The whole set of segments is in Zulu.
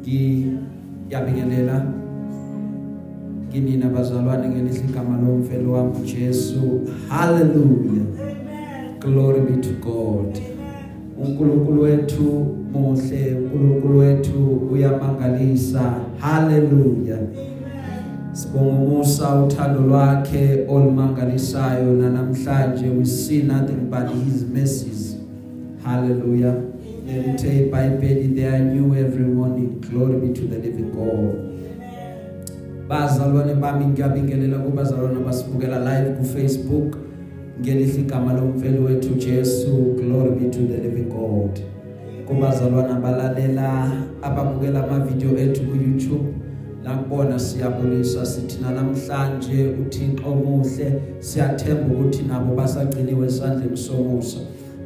ngiyabingelela kinina bazalwane ngelihle igama lomfelo wami uJesu hallelujah. Glory be to god. uNkulunkulu wethu muhle. uNkulunkulu wethu uyamangalisa hallelujah. Sibonga umusa uthando lwakhe olumangalisayo namhlanje we see nothing but his mercies. Hallelujah. Elithe iBhayibheli they are new every morning. Glory be to the living God. Bazalwane bami ngiyabingelela kubazalwane basibukela live ku Facebook ngelihle igama lomfelo wethu Jesu. Glory be to the living God. Kubazalwane abalalela ababukela ama video ethu ku YouTube nakubona siyabulisa sithi namhlanje uThixo omuhle siyathemba ukuthi nabo basagciniwe esandleni somusa.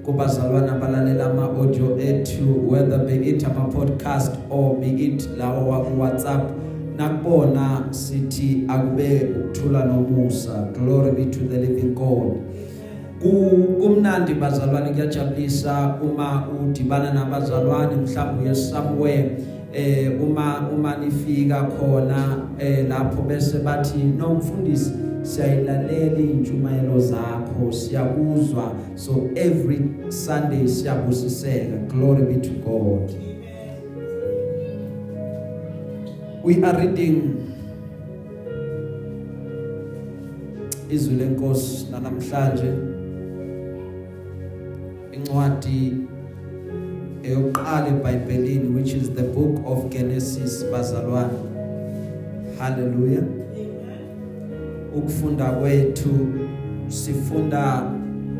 Kubazalwana abalalela ama audio ethu whether be it ama podcast or be it lawo wa WhatsApp nakubona sithi akube ukuthula nomusa. Glory be to the living God. Kumnandi bazalwane kuyajabulisa uma udibana nabazalwane mhlawumbe uye somewhere. Eh uma uma nifika khona eh lapho bese bathi no mfundisi siyayilalela intshumayelo zakho siyakuzwa. So every sunday siyabusiseka. Glory be to god. We are reading izwi lenkosi namhlanje incwadi eyokuqala eBhayibhelini which is the book of Genesis bazalwane. Hallelujah. Ukufunda kwethu sifunda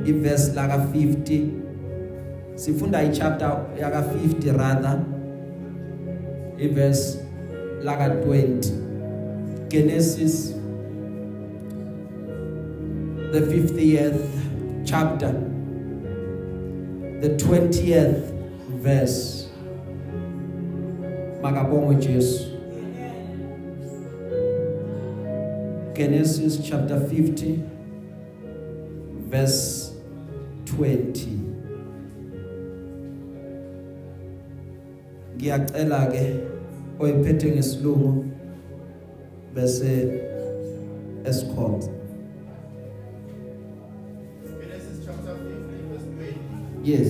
iverse laka 50 sifunda ichapter yaka 50 rather iverse laka 20 Genesis the 50th chapter. The 20th verse makabongwe Jesu Genesis chapter 50 verse 20 ngiyacela ke oyiphethe ngesilungu bese esikhonza. Genesis chapter 50 verse 20. yes.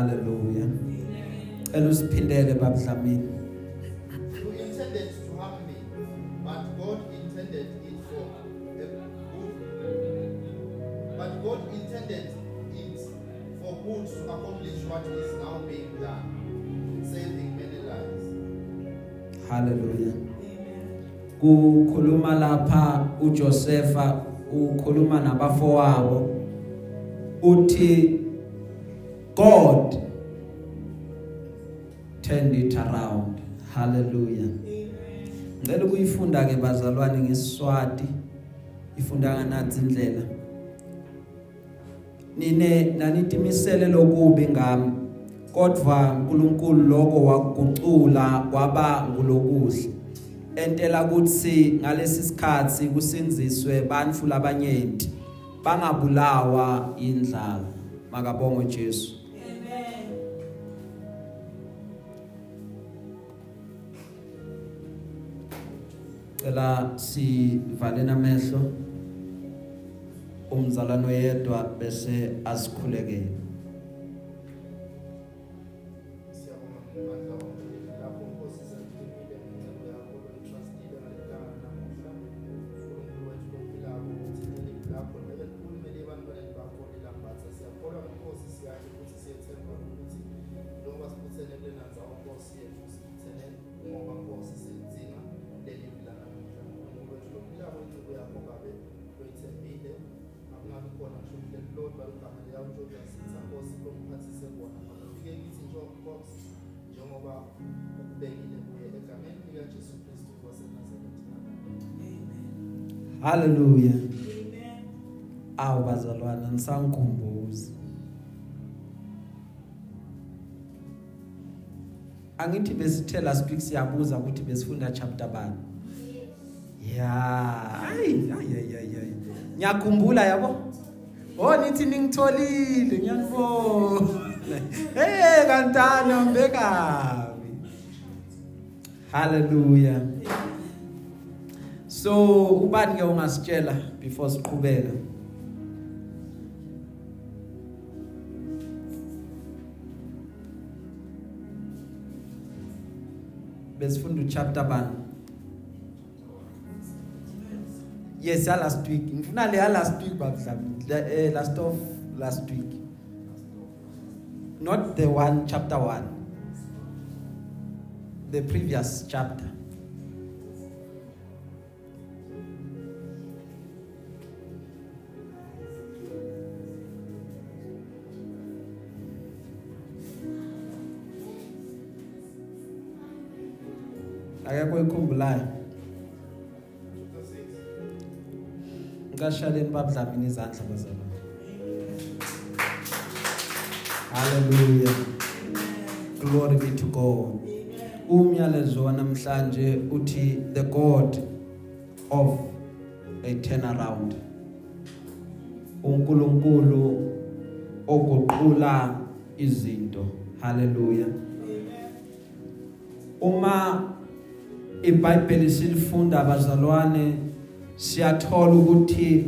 Haleluya ela usiphindele babudlamini intended to harm me, but God intended it for the good. But God intended it for good to accomplish what is now being done, saving many lives. haleluya kukhuluma lapha uJosefa ukhuluma nabafowabo. Uthi God turned it around. Hallelujah. Ngicela ukuyifunda ke bazalwane ngesiswati ifunda nganazi indlela. Nine nanitimisele lokubi ngami. Kodwa uNkulunkulu lokho wakugucula kwaba ngulokuhle. Entela kuthi ngalesi sikhathi kusinziswe bantu labanyenti bangabulawa indlala makabonge Jesu. Cela sivalena amehlo umzalwane oyedwa bese asikhulekele bazalwana nisangikhumbuza angithi besithe last week siyabuza ukuthi besifunda chapter bani? Ya ayi ayi ayi ngiyakhumbula yabo? Oh nithi ningitholile ngiyanibona hey kantana mbekabi hallelujah. So ubani ke ungasitshela before siqhubeka? Besifunda uchapter bani yes ya last week. Ngifuna le ya last week babudla eh last of last week. Not the one chapter 1 the previous chapter. Akekho ikhumbulayo ngikashaleni babudlamini izandla bazalwane haleluya glory be to god. Umyalezo wanamhlanje uthi the god of a turnaround uNkulunkulu oguqula izinto. Haleluya uma iBhayibheli silifunda abazalwane siyathola ukuthi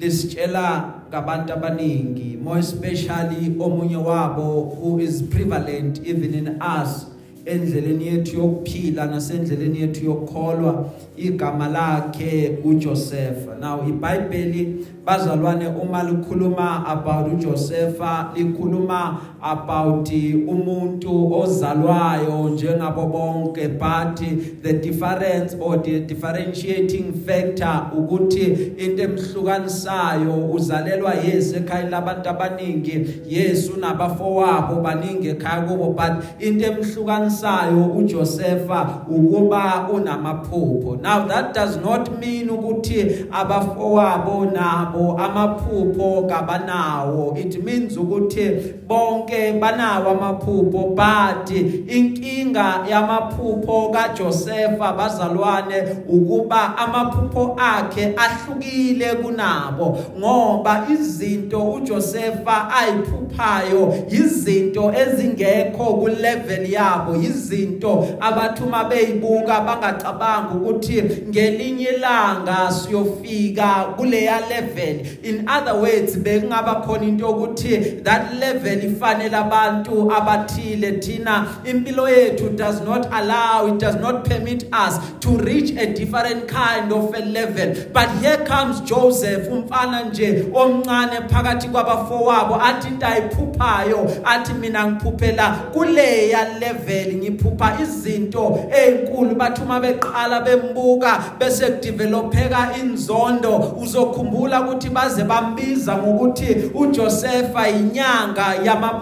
lisitshela ngabantu abaningi more especially omunye wabo who is prevalent even in us endleleni yethu yokuphila nasendleleni yethu yokukholwa igama lakhe uJoseph. Now iBhayibheli bazalwane uma likhuluma about uJosepha likhuluma about umuntu ozalwayo njengabo bonke but the difference or the differentiating factor ukuthi into emhlukanisayo uzalelwa Yesu ekhaya labantu abaningi Yesu nabafowabo baningi ekhaya kubo but into emhlukanisayo uJosepha ukuba unamaphupho. Now that does not mean ukuthi abafowabo nabo amaphupho kabanawo. It means ukuthi bonke banawo amaphupho but inkinga yamaphupho kaJosepha bazalwane ukuba amaphupho akhe ahlukile kunabo ngoba izinto uJosepha ayiphuphayo izinto ezingekho ku level yabo izinto abathuma beyibuka bangacabanga ukuthi ngelinye ilanga siyofika kuleya level. In other words bekungaba khona into yokuthi that level ifanele abantu abathile thina impilo yethu does not allow it does not permit us to reach a different kind of a level. But here comes Joseph umfana nje omncane phakathi kwabafowabo athi into ayiphuphayo athi mina ngiphuphela kuleya level ngiphupha izinto ezinkulu bathuma beqala bembuka bese kudevelopeka inzondo uzokhumbula ukuthi baze bambiza ngokuthi uJosepha inyanga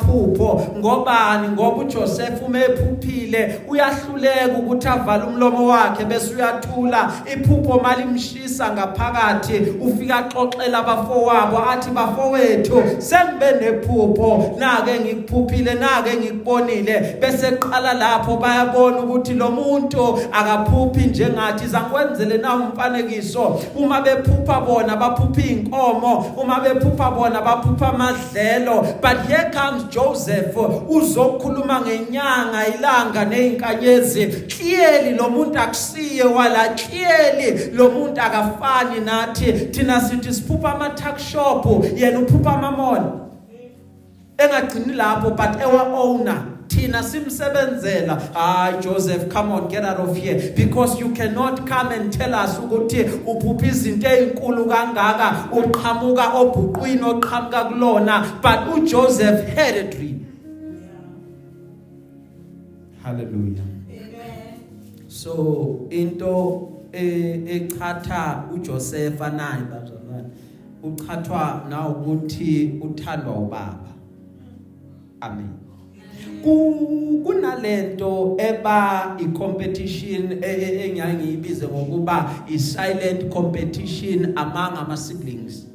yamaphupho ngobani? Ngoba uJoseph umephuphile uyahluleka ukuthi avale umlomo wakhe bese uyathula. Iphupho malimshisa ngaphakathi ufika xoxela abafowabo athi bafowethu sengibe nephupho. Nake ngikuphuphile nake ngikubonile. Bese qala lapho bayabona ukuthi lo muntu akaphuphi njengathi zangikwenzele na umfanekiso? Uma bephupha bona baphupha inkomo uma bephupha bona baphupha amadlelo. But here comes Joseph uzokhuluma ngenyanga ilanga nezinkanyezi clearly lo muntu akusiye wala clearly lo muntu akafani nathi. Thina sithi siphupha ama tuck shop yena uphupha amamona engagcini lapho but our owner thina simsebenzela. Hayi Joseph come on get out of here. Because you cannot come and tell us ukuthi uphupha izinto ezinkulu kangaka uqhamuka obhuqwini oqhamuka kulona. But uJoseph had a dream. Hallelujah. Amen. So into echatha uJosepha naye bazalwane uchathwa na ukuthi uthandwa ubaba. Amen. Kunalento eba icompetition engiyaye ngiyibize ngokuba i silent competition among ama siblings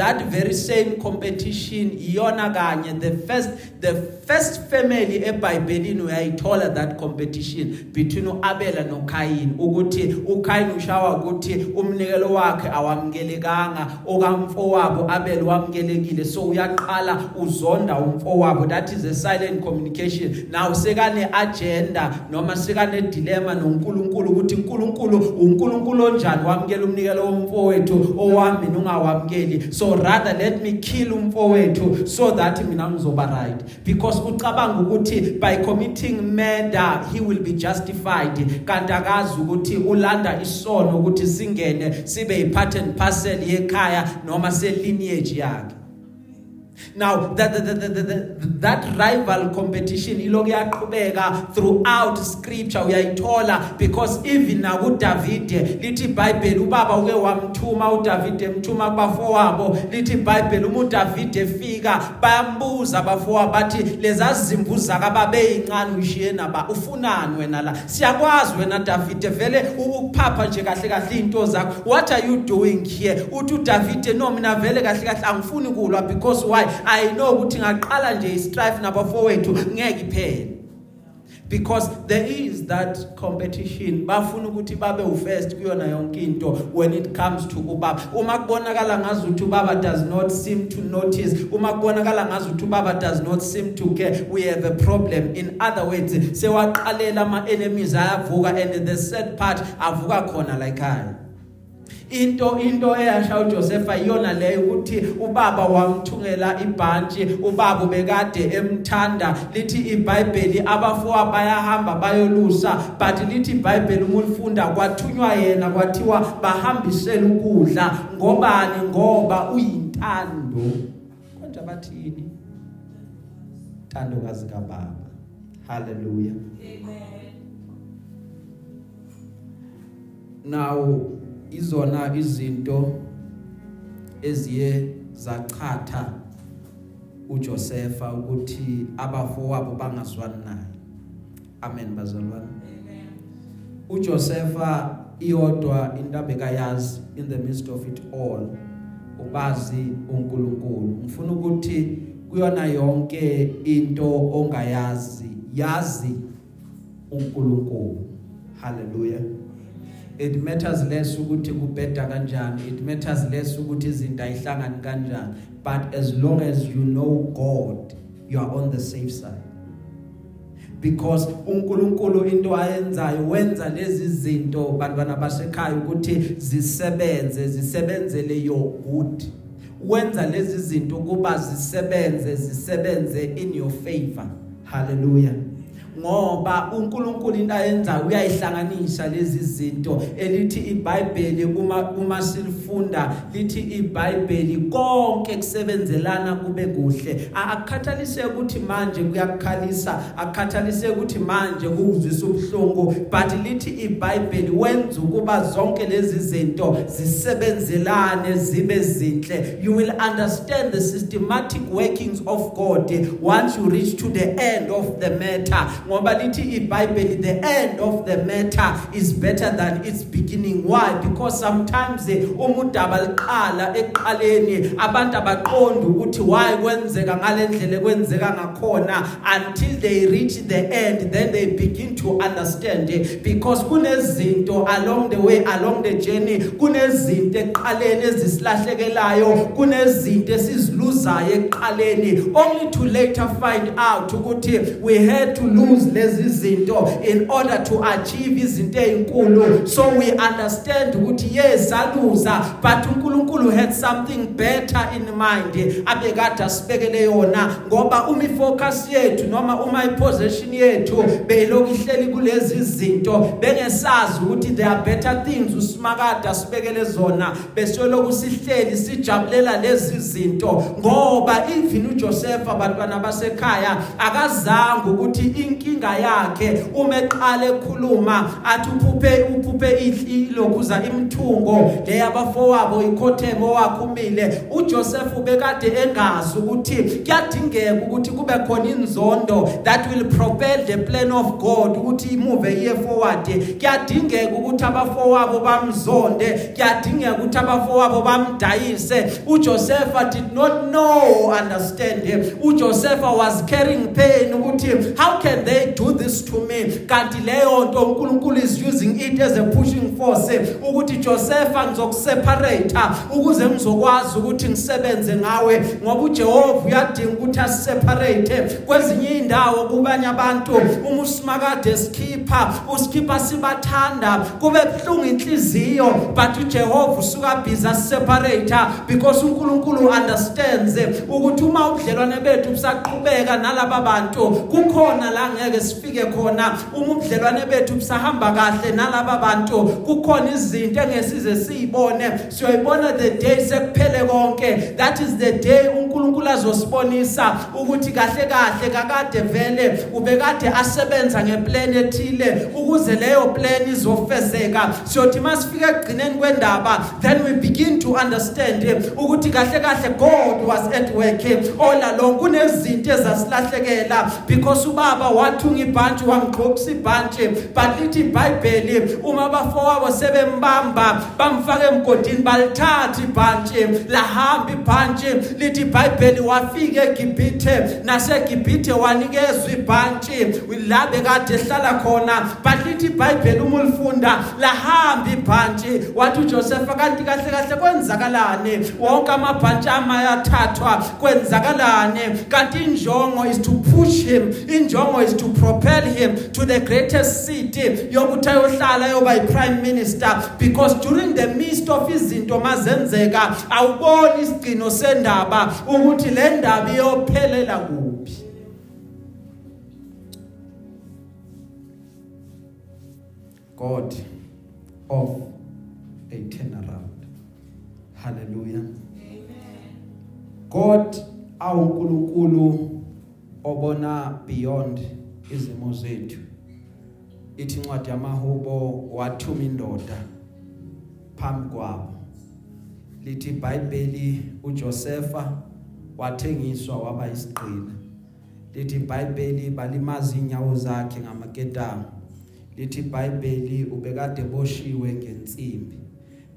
that very same competition iyona kanye the first the first family eBhayibhelini uyayithola that competition between uAbela noKayin ukuthi uKayin ushawa ukuthi umnikelo wakhe awamkelekanga okamfowabo Abel wamukelekile. So uyaqala uzonda umfowabo. That is a silent communication. Now sekane agenda noma sekane dilemma noNkulunkulu ukuthi uNkulunkulu uNkulunkulu onjani wamkela umnikelo womfowethu owami nungawamkeli so rather let me kill umfowethu so that mina ngizoba right. Because ucabanga ukuthi by committing murder he will be justified. Kanti akazi ukuthi ulanda isono ukuthi singene sibe yipart and parcel yekhaya noma se lineage yakhe. Now that the, the, the, the, that rival competition iloku yaqhubeka throughout scripture uyayithola because even na kuDavide lithi iBhayibheli ubaba uke wamthuma uDavide emthuma kubafowabo lithi iBhayibheli uma uDavide efika bayambuza abafowabo bathi lezazimvu zakababe yincane uyishiye naba? Ufunani wena la? Siyakwazi wena Davide vele ukuphapha nje kahle kahle into zakho. What are you doing here? Uthi uDavide no mina vele kahle kahle angifuni kulwa because why? I know ukuthi ngaqala nje istrife nabafowethu ngeke iphele. Because there is that competition bafuna ukuthi babe ufirst kuyona yonke into when it comes to ubaba. Uma kubonakala ngazuthi ubaba does not seem to notice uma kubonakala ngazuthi ubaba does not seem to care we have a problem. In other words sewaqalela ama enemies ayavuka and the sad part avuka khona like I into into eyasha uJosepha iyona leyo ukuthi ubaba wamthungela ibhantshi ubaba bekade emthanda. Lithi iBhayibheli abafowa bayahamba bayolusa but lithi iBhayibheli uma ulifunda kwathunywa yena kwathiwa bahambisele ukudla. Ngobani? Ngoba uyintando. Konje bathini tandokazi kababa. Hallelujah. Amen. Now izona izinto eziye zachatha uJosepha ukuthi abafowabo bangazwani naye amen bazalwane. uJosepha iyodwa intabeka yazi in the midst of it all ubazi uNkulunkulu. Ngifuna ukuthi kuyona yonke into ongayazi yazi uNkulunkulu. Hallelujah. It matters less ukuthi kubheda kanjani it matters less ukuthi izinto ayihlangani kanjani but as long as you know God you are on the safe side. Because uNkulunkulu into ayenzayo wenza lezi zinto bantwana basekhaya ukuthi zisebenze zisebenzele your good. Wenza lezi zinto kuba zisebenze zisebenze in your favor. Hallelujah. Ngoba uNkulunkulu into ayenza uyayihlanganisa lezi zinto. Elithi iBhayibheli uma uma silifunda lithi iBhayibheli konke kusebenzelana kube kuhle. Akukhathalise ukuthi manje kuyakukhalisa akukhathalise ukuthi manje kuzwisa ubhlungu but lithi iBhayibheli wenza ukuba zonke lezi zinto zisebenzelane zibe zinhle. You will understand the systematic workings of God once you reach to the end of the matter. Ngoba lithi iBhayibheli the end of the matter is better than its beginning. Why? Because sometimes uma udaba liqala eqaleni abantu abaqonda ukuthi why kwenzeka ngalendlela kwenzeka ngakhona until they reach the end then they begin to understand because kunezinto along the way along the journey kunezinto eqaleni ezisilahlekelayo kunezinto esiziluzayo eqaleni only to later find out ukuthi we had to lose lezi zinto in order to achieve izinto ezinkulu so we understand ukuthi yes aluza but uNkulunkulu had something better in mind abekade asibekele yona ngoba uma ifocus yethu noma uma iposition yethu beyiloku ihleli kulezi zinto bengesazi ukuthi there are better things usimakade asibekele zona besoloku sihleli sijabulela lezi zinto. Ngoba even uJoseph abantwana basekhaya akazange ukuthi inkinga yakhe. Uma eqala ekhuluma athi uphuphe uphuphe ilokuza imthungo leyabafowabo ikhothemo wakhumile uJoseph ubekade engazi ukuthi kuyadingeka ukuthi kube khona inzondo that will propel the plan of God ukuthi imove iye forward. Kuyadingeka ukuthi abafowabo bamzonde kuyadingeka ukuthi abafowabo bamdayise. uJoseph did not know understand uJoseph was carrying pain ukuthi how can they do this to me. Kanti leyo nto uNkulunkulu is using it as a pushing force ukuthi Joseph ngizokuseparate ukuze ngizokwazi ukuthi ngisebenze ngawe ngoba uJehova uyadinga ukuthi asiseparate kwezinye indawo kubanye abantu. Uma usimakade sikhipha usikhipha sibathanda kube buhlungu inhliziyo but uJehova usuka busy separate because uNkulunkulu understands ukuthi uma ubudlelwane bethu busaqhubeka nalabo bantu kukhona la ngeke sifike khona. Uma ubudlelwane bethu busahamba kahle nalabo bantu. Kukhona izinto engesize siyibone. Siyoyibona the day sekuphele konke. That is the day uNkulunkulu azosibonisa ukuthi kahle kahle kakade vele ubekade asebenza ngeplan ethile ukuze leyo plan izofezeka. Siyothi masifika egcineni kwendaba then we begin to understand ukuthi kahle kahle God was at work. All along kunezinto ezasilahlekela because ubaba wathunga ibhantshi wangigqokisa ibhantshi but lithi iBhayibheli. Uma abafowabo sebembamba bamfaka emgodini balithatha ibhantshi. Lahamba ibhantshi lithi iBhayibheli wafika eGibhithe naseGibhithe wanikezwa ibhantshi. La bekade ehlala khona but lithi iBhayibheli uma ulifunda lahamba ibhantshi. Wathi uJoseph kanti kahle kahle kwenzakalani? Wonke amabhantshi amayathathwa kwenzakalani? Kanti injongo is to push him injongo is to propel him to the greatest city yokuthi ayohlala yoba yiprime minister. Because during the midst of izinto mazenzeka awuboni isigcino sendaba ukuthi le ndaba iyophelela kuphi. God of a turnaround. Hallelujah. God awuNkulunkulu obona beyond izimo zethu ithi incwadi yamahubo wathuma indoda phambi kwabo. Lithi iBhayibheli uJosepha wathengiswa waba isiqina lithi iBhayibheli balimaza inyawo zakhe ngamaketanga lithi iBhayibheli ubekade boshiwe ngensimbi.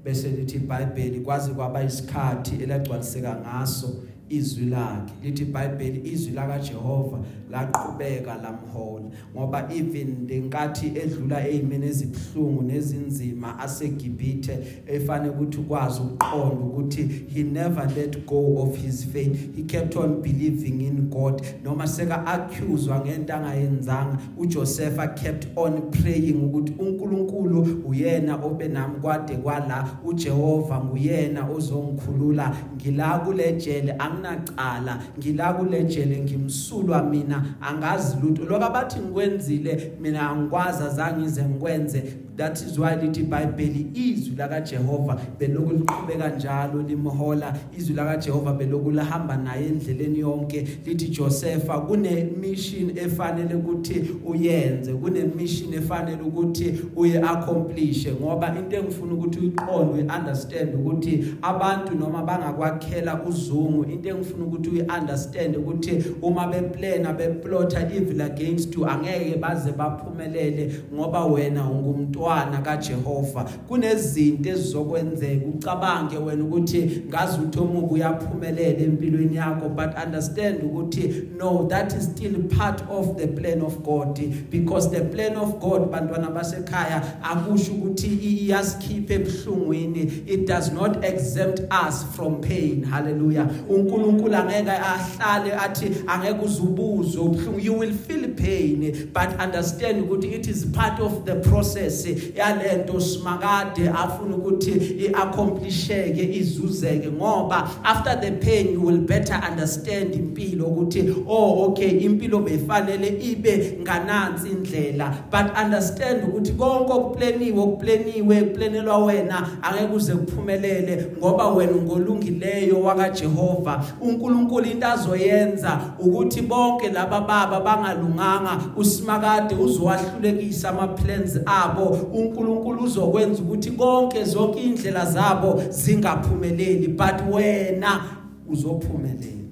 Bese lithi iBhayibheli kwazi kwaba isikhathi elagcwaliseka ngaso izwi lakhe. Lithi iBhayibheli izwi laka Jehova laqhubeka lamhola ngoba even lenkathi edlula ezimene ezibhlungu nezinzima aseGibhithe efane ukuthi ukwazi ukuqonda ukuthi he never let go of his faith. He kept on believing in God. Noma seka accused ngento angayenzanga uJoseph kept on praying ukuthi uNkulunkulu uyena obenami kwade kwala uJehova nguyena ozongikhulula. Ngila kulejele anginacala ngila kulejele ngimsulwa mina angazi lutho. Lokabathi ngikwenzile mina angikwazi azange ize ngikwenze. That is why lithi iBhayibheli izwi laka Jehova beloku liqhubeka njalo limhola. Izwi laka Jehova beloku lahamba naye endleleni yonke. Lithi Josepha kune mission efanele ukuthi uyenze kune mission efanele ukuthi uye accomplish ngoba into engifuna ukuthi uyiqonde uunderstand ukuthi abantu noma bangakwakhela uzungu into engifuna ukuthi uyiunderstand ukuthi uma beplana beplotta evil against you angeke baze baphumelele ngoba wena ungumntu umntwana kaJehova. Kunezinto ezizokwenzeka. Ucabange wena ukuthi ngazi ukuthi omubi uyaphumelela empilweni yakho but understand ukuthi no that is still part of the plan of God. Because the plan of God bantwana basekhaya akusho ukuthi iyasikhipha ebhlungwini it does not exempt us from pain. Hallelujah. uNkulunkulu angeke ahlale athi angeke uzubuze ubhlungu you will feel pain. But understand ukuthi it is part of the process. Yalento simakade afuna ukuthi iaccomplishe izuzeke ngoba after the pain you will better understand impilo ukuthi oh okay impilo befanele ibe nganansi indlela. But understand ukuthi konke okuplaniwe okuplaniwe kuplanelwa wena angeke uze kuphumelele ngoba wena ngolungileyo waka Jehova baba uNkulunkulu into azoyenza ukuthi bonke laba baba bangalunganga usimakade uzowahlulekisa ama plans abo uNkulunkulu uzokwenza ukuthi konke zonke indlela zabo zingaphumeleli but wena uzophumelela.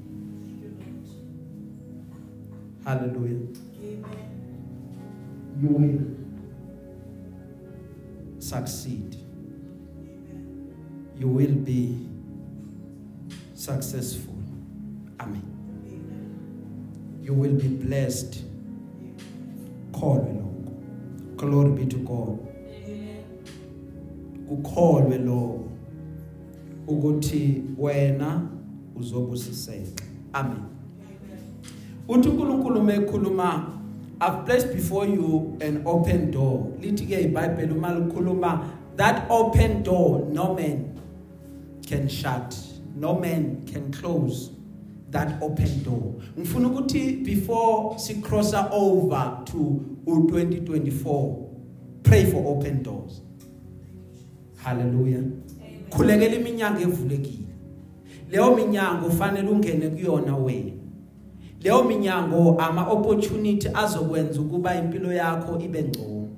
Hallelujah. You will succeed. You will be successful. Amen. You will be blessed. Lokho glory be to god ukholwe lokho ukuthi wena uzobusiseka. Amen. Uthi uNkulunkulu mekhuluma I've placed before you an open door. Lithi ke iBhayibheli uma likhuluma that open door no man can shut no man can close that open door. Ngifuna ukuthi before si crosser over to u2024 pray for open doors. Hallelujah. Khulekela iminyango evulekile. Leyo minyango ufanele ungene kuyona wena. Leyo minyango ama opportunity azokwenza ukuba impilo yakho ibe ngcono.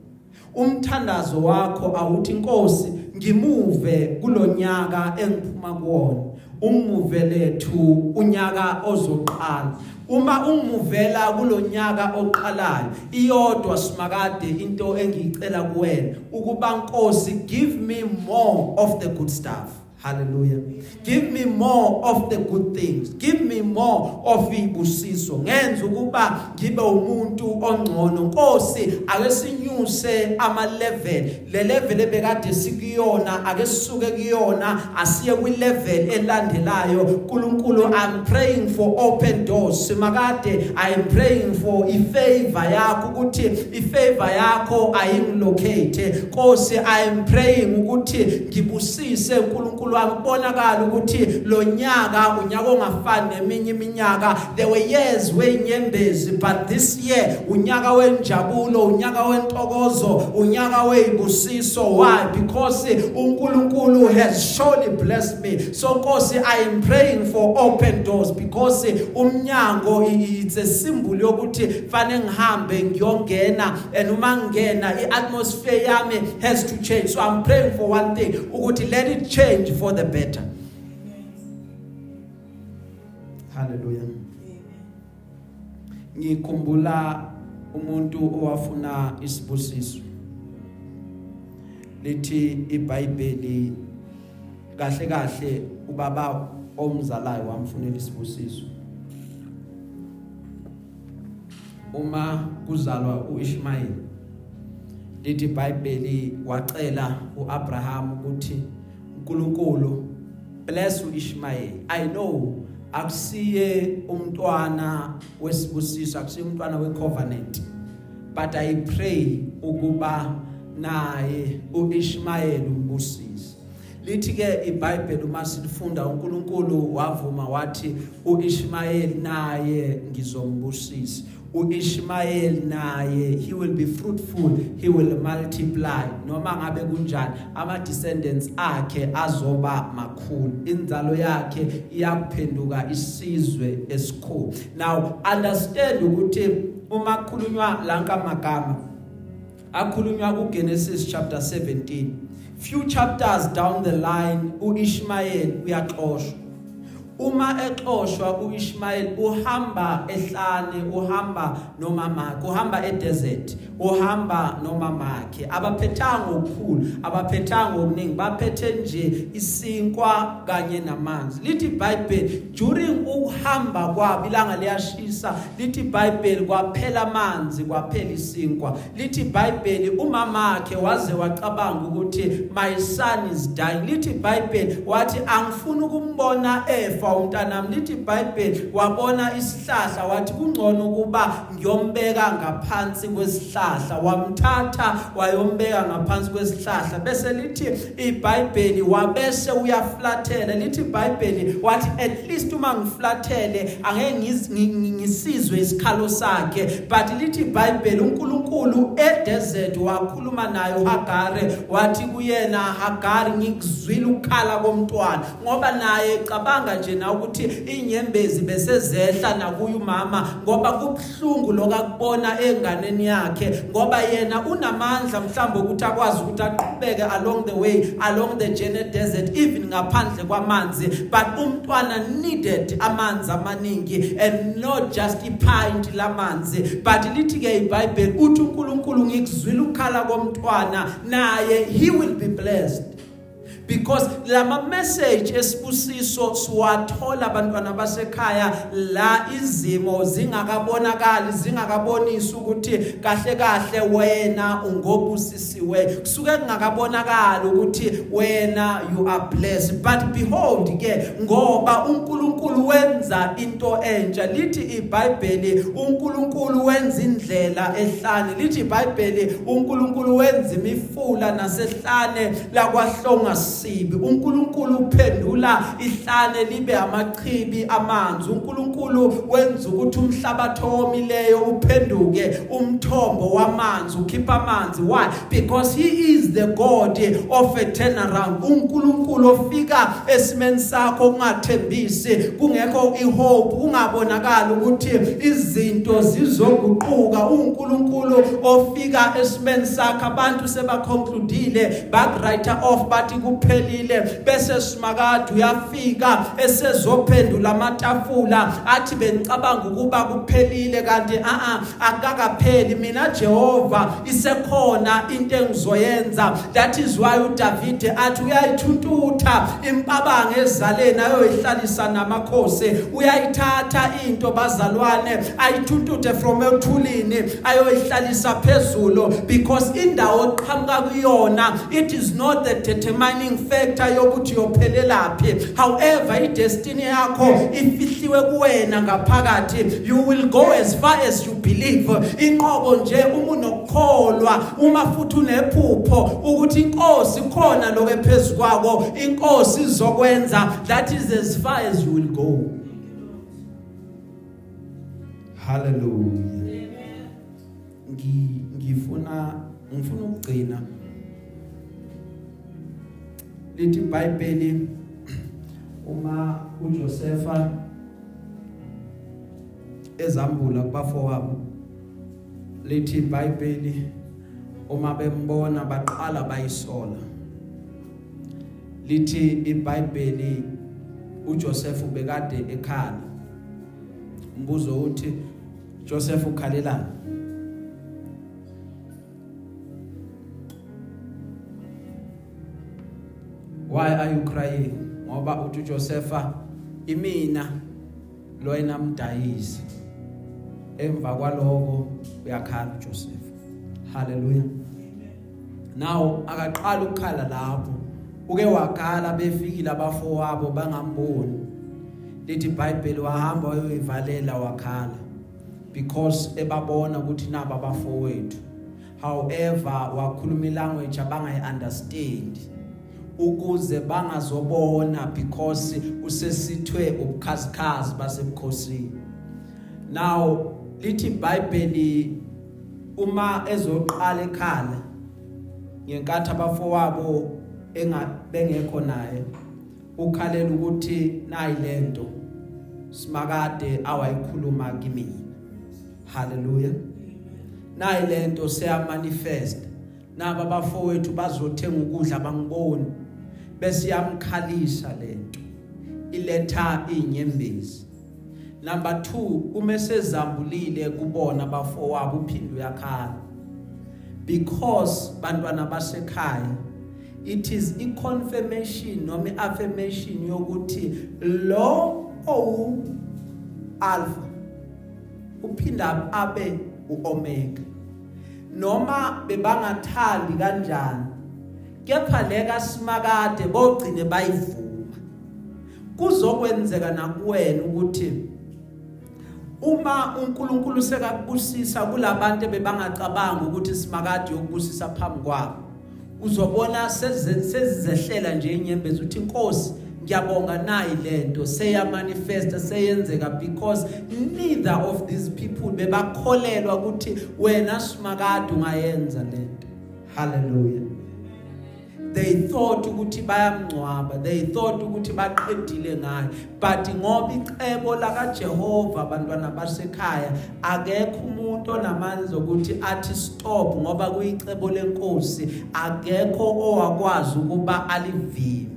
Umthandazo wakho awuthi inkosi ngimuve kulonyaka engiphuma kuwona. Umuve lethu unyaka ozoqala. Uma ungimuvela kulonyaka oqalayo iyodwa simakade into engiyicela kuwena ukuba nkosi give me more of the good stuff. Hallelujah. Give me more of the good things. Give me more of ibusiso. Ngenza ukuba ngibe umuntu ongcono. Nkosi ake sinyuse ama level. Le level ebekade sikuyona ake sisuke kuyona asiye kwi level elandelayo. uNkulunkulu I'm praying for open doors. Simakade I'm praying for ifavor yakho ukuthi ifavor yakho ayingilocate. Nkosi I'm praying ukuthi ngibusise uNkulunkulu wami kubonakala ukuthi lo nyaka unyaka ongafani neminye iminyaka. There were years wenyembezi but this year unyaka wenjabulo unyaka wentokozo unyaka weyibusiso why? Because uNkulunkulu has surely blessed me. So Nkosi I am praying for open doors because umnyango it's a symbol yokuthi fanele ngihambe ngiyongena and uma ngena iatmosphere yami has to change. So I'm praying for one thing ukuthi let it change for the better. Hallelujah. Ngikhumbula umuntu owafuna isibusiso. Lithi iBhayibheli kahle kahle ubaba omzalayo wamfunela isibusiso. Uma kuzalwa uIshmael lithi iBhayibheli wacela uAbraham ukuthi uNkulunkulu. Bless uIshmael i know akusiye umntwana wesibusiso akusiye umntwana wecovenant but i pray ukuba naye uIshmael umbusise lithi ke iBhayibheli uma silifunda uNkulunkulu wavuma wathi uIshmael naye ngizombusisa. uIshmael naye he will be fruitful he will multiply. Noma ngabe kunjani ama descendants akhe azoba makhulu. Inzalo yakhe iyaphenduka isizwe esikhulu. Now understand ukuthi uma kukhulunywa lanka magama akhulunywa kuGenesis chapter 17 few chapters down the line uIshmael uyaxoshwa. Uma exoshwa uIshmael uhamba ehlane uhamba nomamakhe uhamba edesert uhamba nomamakhe abaphethanga ukukhulu abaphethanga okuningi baphethe nje isinkwa kanye namanzi. Lithi iBhayibheli during ukuhamba kwabo ilanga liyashisa lithi iBhayibheli kwaphela amanzi kwaphela isinkwa. Lithi iBhayibheli umamakhe waze wacabanga ukuthi my son is dying. Lithi iBhayibheli wathi angifuni ukumbona efa umntanami lithi iBhayibheli wabona isihlahla wathi kungcono ukuba ngiyombeka ngaphansi kwesihlahla. Wamthatha wayombeka ngaphansi kwesihlahla. Bese lithi iBhayibheli wabese uyaflathela. Lithi iBhayibheli wathi at least uma ngiflathele angeke ngisizwe isikhalo sakhe. But lithi iBhayibheli uNkulunkulu edesert wakhuluma naye uHagare wathi kuyena Hagari ngikuzwile ukukhala komntwana. Ngoba naye cabanga nje nje na ukuthi inyembezi besezehla nakuye umama ngoba kubhlungu lokakubona enganeni yakhe ngoba yena unamandla mhlawumbe ukuthi akwazi ukuthi aqhubeke along the way along the journey desert even ngaphandle kwamanzi. But umntwana needed amanzi amaningi and not just ipint lamanzi but lithi ke iBhayibheli uthi uNkulunkulu ngikuzwile ukukhala komntwana naye he will be blessed. Because lama message esibusiso siwathola abantwana basekhaya la izimo zingakabonakali zingakabonisi ukuthi kahle kahle wena ungobusisiwe. Kusuke kungakabonakali ukuthi wena you are blessed. But behold ke ngoba uNkulunkulu wenza into entsha. Lithi iBhayibheli uNkulunkulu wenza indlela ehlane. Lithi iBhayibheli uNkulunkulu wenza imifula nasehlane lakwahlonga sibi uNkulunkulu uphendula ihlane libe amachibi amanzi. uNkulunkulu wenza ukuthi umhlabathi omileyo uphenduke umthombo wamanzi ukhipha amanzi. Why? Because he is the god of a turnaround. uNkulunkulu ofika esimeni sakho kungathembisi kungekho ihope kungabonakala ukuthi izinto zizoguquka. uNkulunkulu ofika esimeni sakho abantu sebaconcludeile backwriter off bathi kuphelile bese simakade uyafika esezophendula amatafula athi benicabanga ukuba kuphelile kanti a a akakapheli. Mina Jehova isekhona into engizoyenza. That is why uDavid athi uyayithuntutha impabanga ezaleni ayoyihlalisa namakhosi. Uyayithatha into bazalwane ayithuntuthe from ethulini ayoyihlalisa phezulu because indawo oqhamuka kuyona it is not the determining factor yokuthi uyophelelaphi however idestiny yakho ifihliwe kuwena ngaphakathi. You will go as far as you believe. Inqobo nje uma unokukholwa uma futhi unephupho ukuthi inkosi khona lokephezu kwako inkosi izokwenza that is as far as you will go. Hallelujah. Ngifuna ngifuna ukugcina lithi iBhayibheli uma uJosefa ezambula kubafowabo lithi iBhayibheli uma bembona baqala bayisola. Lithi iBhayibheli uJoseph ubekade ekhala. Umbuzo uthi Joseph ukhalelani? Why are you crying? Ngoba uthi Josepha imina lo enamdayisi. Emva kwaloko uyakhala uJoseph haleluya now akaqala ukukhala lapho. Uke wakhala befikile abafowabo bangamboni. Lithi iBhayibheli wahamba wayoyivalela wakhala because ebabona ukuthi naba abafowethu. However wakhuluma ilanguage abangayi understand ukuze bangazobona because usesithwe ubukhazikhazi basebukhosini now lithi iBhayibheli uma ezoqala ekhala ngenkathi abafowabo engabengekho naye ukhalela ukuthi nayi lento simakade awayikhuluma kimi. Haleluya nayi lento seya manifest naba abafowethu bazothenga ukudla bangiboni bese yamkhalisa lento iletha inyembezi. Number 2 uma sezambulile kubona bafowabo uphinde uyakhala because bantwana basekhaya it is i confirmation noma i affirmation yokuthi lo owu alpha uphinda abe uomega. Noma bebangathandi kanjani kepha leka simakade bogcine bayivuma. Kuzokwenzeka nakuwena ukuthi uma uNkulunkulu sekakubusisa kulabantu bebangacabanga ukuthi simakade yokubusisa phambi kwabo uzobona sezizehlela nje inyembezi uthi inkosi ngiyabonga nayi lento seya manifesta seyenzeka because neither of these people bebakholelwa ukuthi wena simakade ungayenza lento hallelujah. They thought ukuthi bayamngcwaba they thought ukuthi baqedile ngayo but ngoba icebo laka Jehova abantwana basekhaya akekho umuntu onamandla ukuthi athi stop ngoba kuyicebo lenkosi. Akekho owakwazi ukuba alivimbe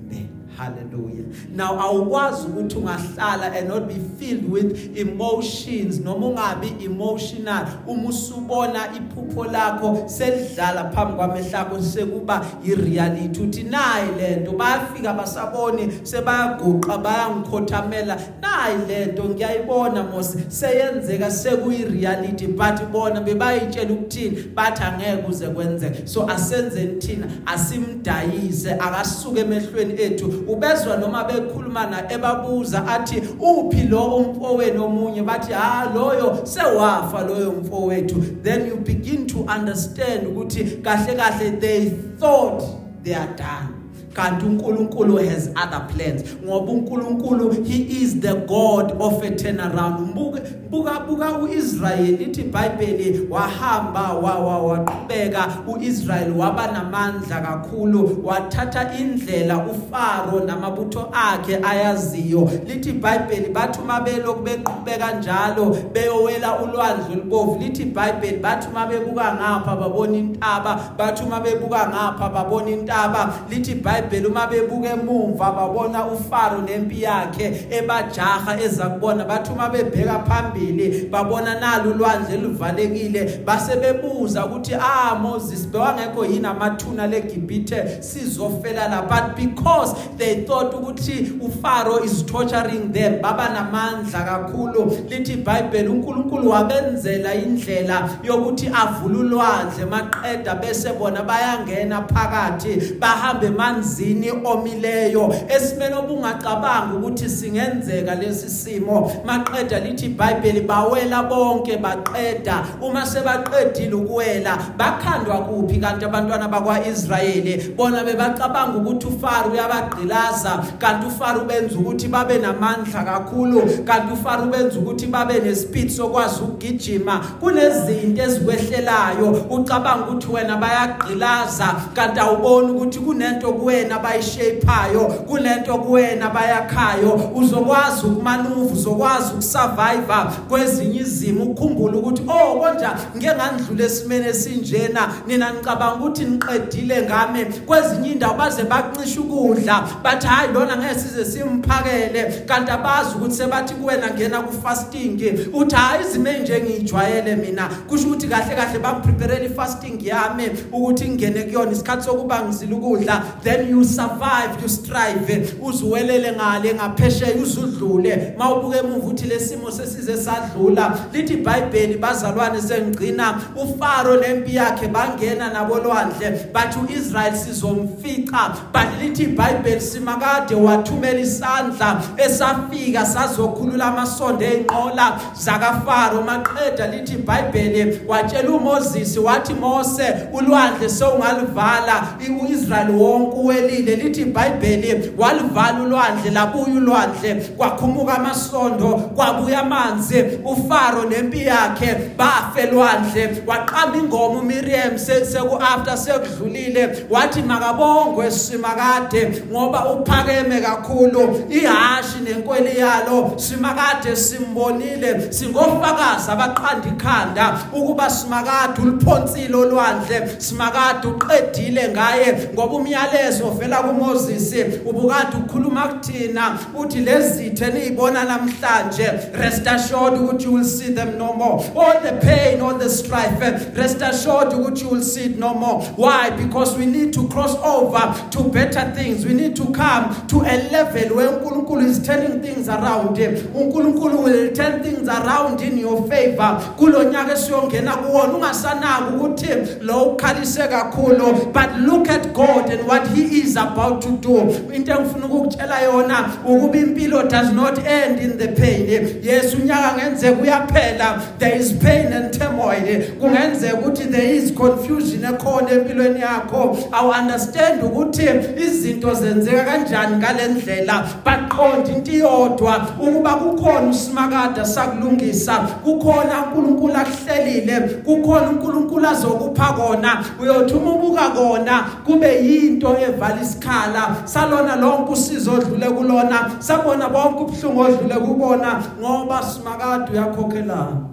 hallelujah. Now awukwazi ukuthi ungahlala and not be filled with emotions noma ungabi emotional. Uma usubona iphupho lakho selidlala phambi kwamehlako sekuba ireality uthi nayi lento bayafika basaboni sebayaguqa bayangikhothamela. Nayi lento ngiyayibona mos seyenzeka sekuyireality but bona bebayitshela ukuthini? Bathi angeke uze kwenzeke. So asenzeni thina asimdayise akasuke emehlweni ethu. Ubezwa noma bekhuluma na ebabuza athi uphi lo umfowenu omunye? Bathi ha loyo sewafa loyo mfowethu. Then you begin to understand ukuthi kahle kahle they thought they are done. Kanti uNkulunkulu has other plans. Ngoba uNkulunkulu he is the god of a turnaround. Mbuke buka buka uIsrael lithi iBhayibheli wahamba waqhubeka. uIsrael waba namandla kakhulu wathatha indlela uFaro namabutho akhe ayaziyo. Lithi iBhayibheli bathi uma belokhu beqhubeka njalo beyowela ulwandle olubovu lithi iBhayibheli bathi uma bebuka ngapha babona intaba bathi uma bebuka ngapha babona intaba lithi iBhayibheli uma bebuka emuva babona uFaro nempi yakhe ebajaha ezakubona bathi uma bebheka phambili babona nalo ulwandle luvalekile base bebuza ukuthi ah Moses bewangekho yini amathuna leGibhithe? Sizofela la. But because they thought ukuthi uFaro is torturing them baba namandla kakhulu. Lithi iBhayibheli uNkulunkulu wabenzela indlela yokuthi avule ulwandle maqeda bese bona bayangena phakathi bahambe emanzini omileyo esimene obungacabanga ukuthi singenzeka lesi simo. Maqeda lithi iBhayibheli bawela bonke baqeda. Uma sebaqedile ukuwela bakhandwa kuphi kanti abantwana bakwaIsrayeli? Bona bebacabanga ukuthi uFaro uyabagqilaza kanti uFaro benza ukuthi babe namandla kakhulu kanti uFaro benza ukuthi babe nespeed sokwazi ukugijima. Kunezinto ezikwehlelayo ucabanga ukuthi wena bayagqilaza kanti awuboni ukuthi kunento kuwena. Bayishapeayo kunento kuwena bayakhayo uzokwazi ukumanuva uzokwazi ukusurvive kwezinye izimo. Ukukhumbula ukuthi oh konja ngeke ngandlula esimene sinjena nina ngicabanga ukuthi niqedile ngami. Kwezinye indawo baze baqisha ukudla. Bathi hayi lona ngeke size simphakele. Kanti abazi ukuthi sebathi kuwena ngena ku fasting uthi hayi izimo enjengijwayele mina. Kusho ukuthi kahle kahle bampreparele ifasting yami ukuthi ngene kuyona isikhathi sokuba ngizile ukudla. Then you survive you strive uzuwelele ngale ngaphesheya uzudlule. Mawubuke emuva uthi lesimo sesize sadlula lithi iBhayibheli bazalwane sengqina uFaro nempi yakhe bangena nabolwandle bathi uIsrael sizomfica. But lithi iBhayibheli simakade wathumela isandla esafika sazokhulula amasondo einqola zakaFaro. Maqeda lithi iBhayibheli watshela uMoses wathi Mose ulwandle sewungalivala uIsrael wonke uwelile lithi iBhayibheli walivala ulwandle labuya ulwandle kwakhumuka amasondo kwabuya amanzi. uFaro nempi yakhe bafelwandle waqamba ingoma uMiriam seku after sekudlulile. Wathi makabongwe simakade ngoba uphakeme kakhulu. Ihashi nenkweli yalo simakade simbonile. Singofakazi abaqanda ikhanda ukuba simakade uliphonsile olwandle. Simakade uqedile ngaye ngoba umyalezo ovela kuMoses ubukade ukhuluma kuthina uthi lezithe niyibona namhlanje. Rest assured ukuthi you will see them no more. All the pain all the strife rest assured ukuthi you will see it no more. Why? Because we need to cross over to better things. We need to come to a level where uNkulunkulu is turning things around. uNkulunkulu will turn things around in your favor. Kulonyaka esiyongena kuwona ungasanaki ukuthi lo ukhalise kakhulu. But look at God and what he is about to do. Into engifuna ukukutshela yona ukuba impilo does not end in the pain. Yes unyaka ngenzeka kuyaphela. There is pain and turmoil. Kungenzeka ukuthi there is confusion ekhona empilweni yakho. Awu understand ukuthi izinto zenzeka kanjani ngalendlela baqonda into iyodwa ukuba kukhona usimakada sakulungisa kukhona uNkulunkulu akuhlelile. Kukhona uNkulunkulu azokupha kona. Uyothi uma ubuka kona kube yinto eva savala isikhala salona lonke usizo odlule kulona sabona bonke ubuhlungu odlule kubona ngoba simakade uyakhokhelana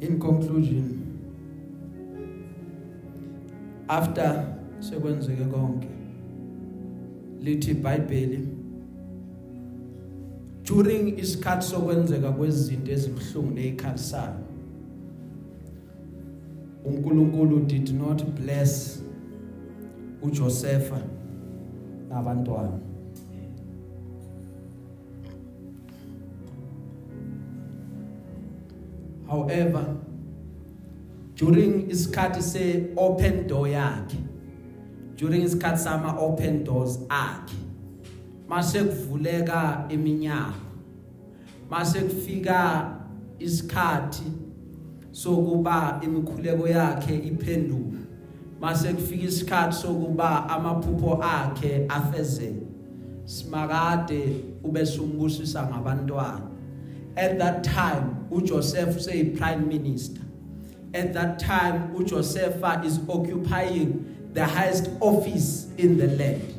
in conclusion after sekwenzeke konke lithi iBhayibheli during isikhathi sokwenzeka kwezinto ezibhlungu nezikhalisayo uNkulunkulu did not bless uJosepha nabantwana. However during isikhathi se open door yakhe during isikhathi sama open doors akhe mase kuvuleka iminyango mase kufika isikhathi sokuba imikhuleko yakhe iphenduka mase kufika isikhathi sokuba amaphupho akhe afezeke. Simakade ube sumbusisa ngabantwana. At that time uJoseph say prime minister. At that time uJoseph is occupying the highest office in the land.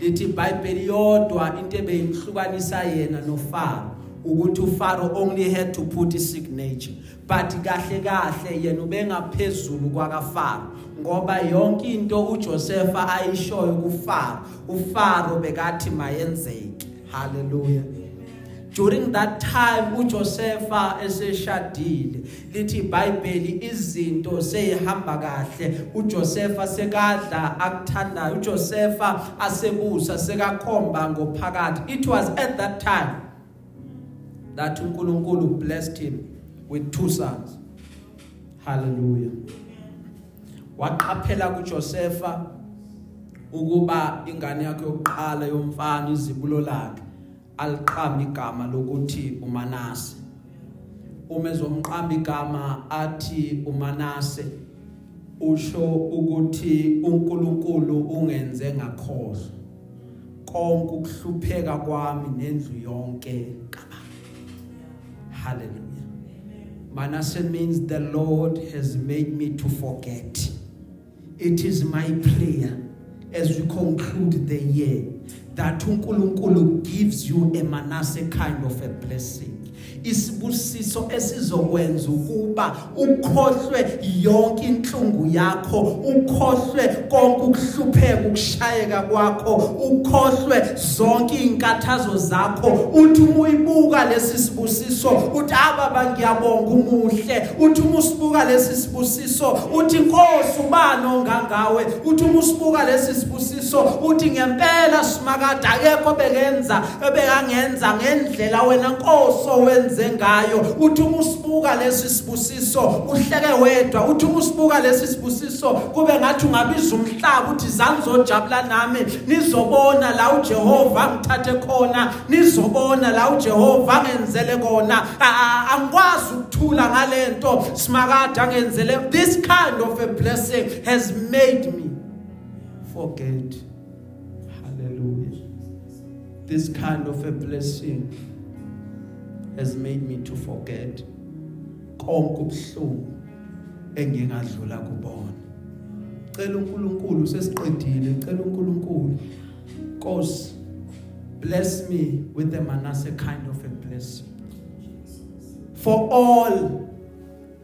Lithi iBhayibheli yodwa into ebeyihlukanisa yena noFaro ukuthi uFaro only had to put his signature but kahle kahle yena ubengaphezulu kwakaFaro ngoba yonke into uJoseph ayishoyo kuFaro uFaro bekathi mayenzeke. Hallelujah. During that time uJosepha eseshadile lithi iBhayibheli izinto seyihamba kahle. uJosepha sekadla akuthandayo uJosepha asebusa sekakhomba ngophakathi. It was at that time that uNkulunkulu blessed him with two sons. Hallelujah. Waqaphela kuJosepha ukuba ingane yakhe yokuqala yomfana izibulo lakhe. Aliqamba igama lokuthi uManase. Uma ezomqamba igama athi uManase usho ukuthi uNkulunkulu ungenze ngakhohlwa konke ukuhlupheka kwami nendlu yonke kaba hallelujah. Manasseh means the Lord has made me to forget. It is my prayer as we conclude the year that uNkulunkulu gives you a Manasseh kind of a blessing. Isibusiso esizokwenza ukuba ukhohlwe yonke inhlungu yakho ukhohlwe konke ukuhlupheka ukushayeka kwakho ukhohlwe zonke izinkathazo zakho. Uthi uma uyibuka lesi sibusiso uthi ababa ngiyabonga umuhle. Uthi uma usibuka lesi sibusiso uthi inkosi ubani ongangawe? Uthi uma usibuka lesi sibusiso uthi ngempela simakade akekho bekenza ebekangenza ngendlela wena nkosi owenza enze ngayo uthi uma usibuka lesi sibusiso uhleke wedwa. Uthi uma usibuka lesi sibusiso kube ngathi ungabiza umhlaba uthi zanizojabula nami nizobona la uJehova angithathe khona nizobona la uJehova angenzele kona. Angikwazi ukuthula ngalento. Simakade angenzele. This kind of a blessing has made me forget. Hallelujah. This kind of a blessing has made me to forget. Konke ubuhlungu engingadlula kubona. Cela uNkulunkulu sesiqedile. Cela uNkulunkulu. Nkosi bless me with the Manasseh kind of a blessing. For all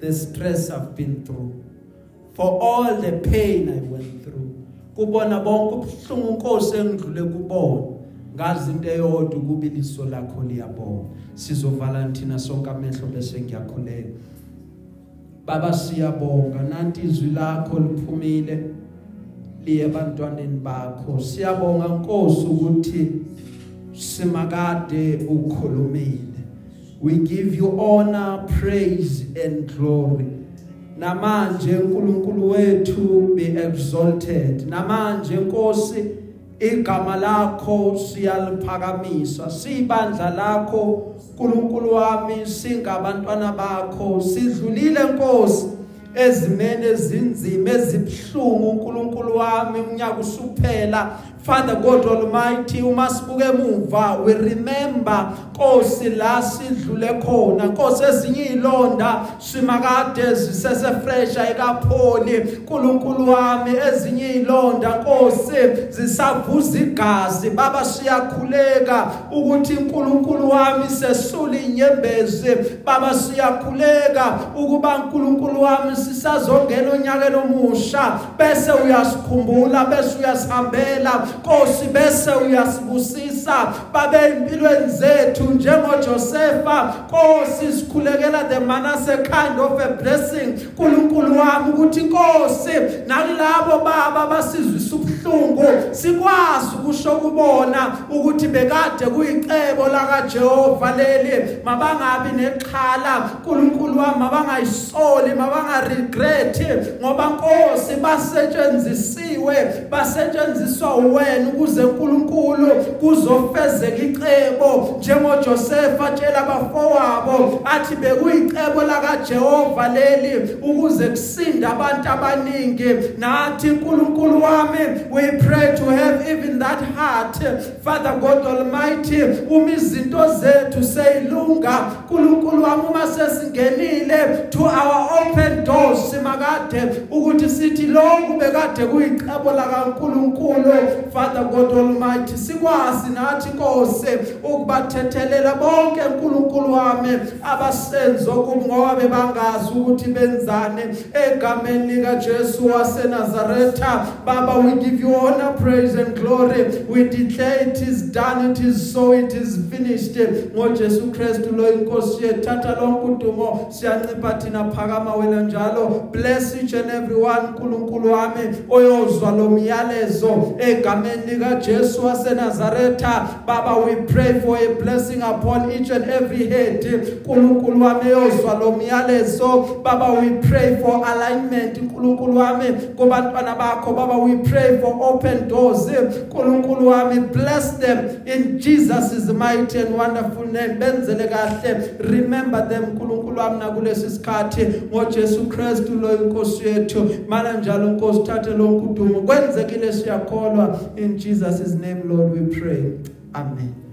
the stress I've been through. For all the pain I went through. Kubona bonke ubuhlungu Nkosi engidlule kubona. Ngazi into eyodwa ukubiliso lakho liyabona sizovala thina sonke amehlo bese ngiyakholela baba siyabonga. Nanti izwi lakho liphumile liye ebantwaneni bakho. Siyabonga Nkosi ukuthi simakade ukhulumile. We give you honor praise and glory. Namanje uNkulunkulu wethu be exalted namanje Nkosi igama lakho siyaliphakamisa sibandla lakho nkulunkulu wami singabantwana bakho sidlulile Nkosi. Ezimene ezinzima ezibhlungu uNkulunkulu wami unyaka usuphela. Father God Almighty uma sibuke emuva we remember Nkosi la sidlule khona. Nkosi ezinye izilonda simakade zisese fresh ayikapholi uNkulunkulu wami ezinye izilonda Nkosi zisavuza igazi. Baba siyakhuleka ukuthi uNkulunkulu wami sesula inyembezi. Baba siyakhuleka ukuba uNkulunkulu wami sisazongena onyakeni omusha bese uyasikhumbula bese uyasihambela. Nkosi bese uyasibusisa. Babe impilweni zethu njengoJosefa. Nkosi sikhulekela the Manasseh kind of a blessing. uNkulunkulu wami ukuthi Nkosi nakilabo baba basizwisa ubuhlungu sikwazi ukusho kubona ukuthi bekade kuyicebo laka Jehova leli. Mabangabi nexhala. uNkulunkulu wami mabangayisoli mabangaregret ngoba Nkosi basetshenzisiwe basetshenziswa wena ukuze uNkulunkulu kuzofezeka icebo. njengoJoseph atshela abafowabo athi bekuyicebo laka Jehova leli ukuze kusinde abantu abaningi. Nathi uNkulunkulu wami we pray to have even that heart. Father God Almighty uma izinto zethu seyilunga uNkulunkulu wami uma sesingenile to our open doors simakade ukuthi sithi lokhu bekade kuyicebo laka uNkulunkulu Father God Almighty. Sikwazi nathi Nkosi ukubathethelela bonke uNkulunkulu wami abasenzo ngoba bebangazi ukuthi benzane egameni lika Jesu waseNazaretha. Baba we give you honor praise and glory. We declare it is done it is so it is finished. ngoJesu Kristu lo inkosi yethu thatha lonke udumo siyancipha thina phakama wena njalo. Bless each and everyone uNkulunkulu wami oyozwa lo myalezo egameni lika Jesu waseNazaretha. Baba we pray for a blessing upon each and every head. uNkulunkulu wami oyozwa lo myalezo. Baba we pray for alignment uNkulunkulu wami kubantwana bakho. Baba we pray for open doors. uNkulunkulu wami bless them in Jesus' mighty and wonderful name. Benzele kahle. Remember them uNkulunkulu wami nakulesi sikhathi. ngoJesu Kristu lo inkosi yethu mana njalo inkosi thathe lonke udumo kwenzekile siyakholwa. In Jesus' name Lord we pray. Amen.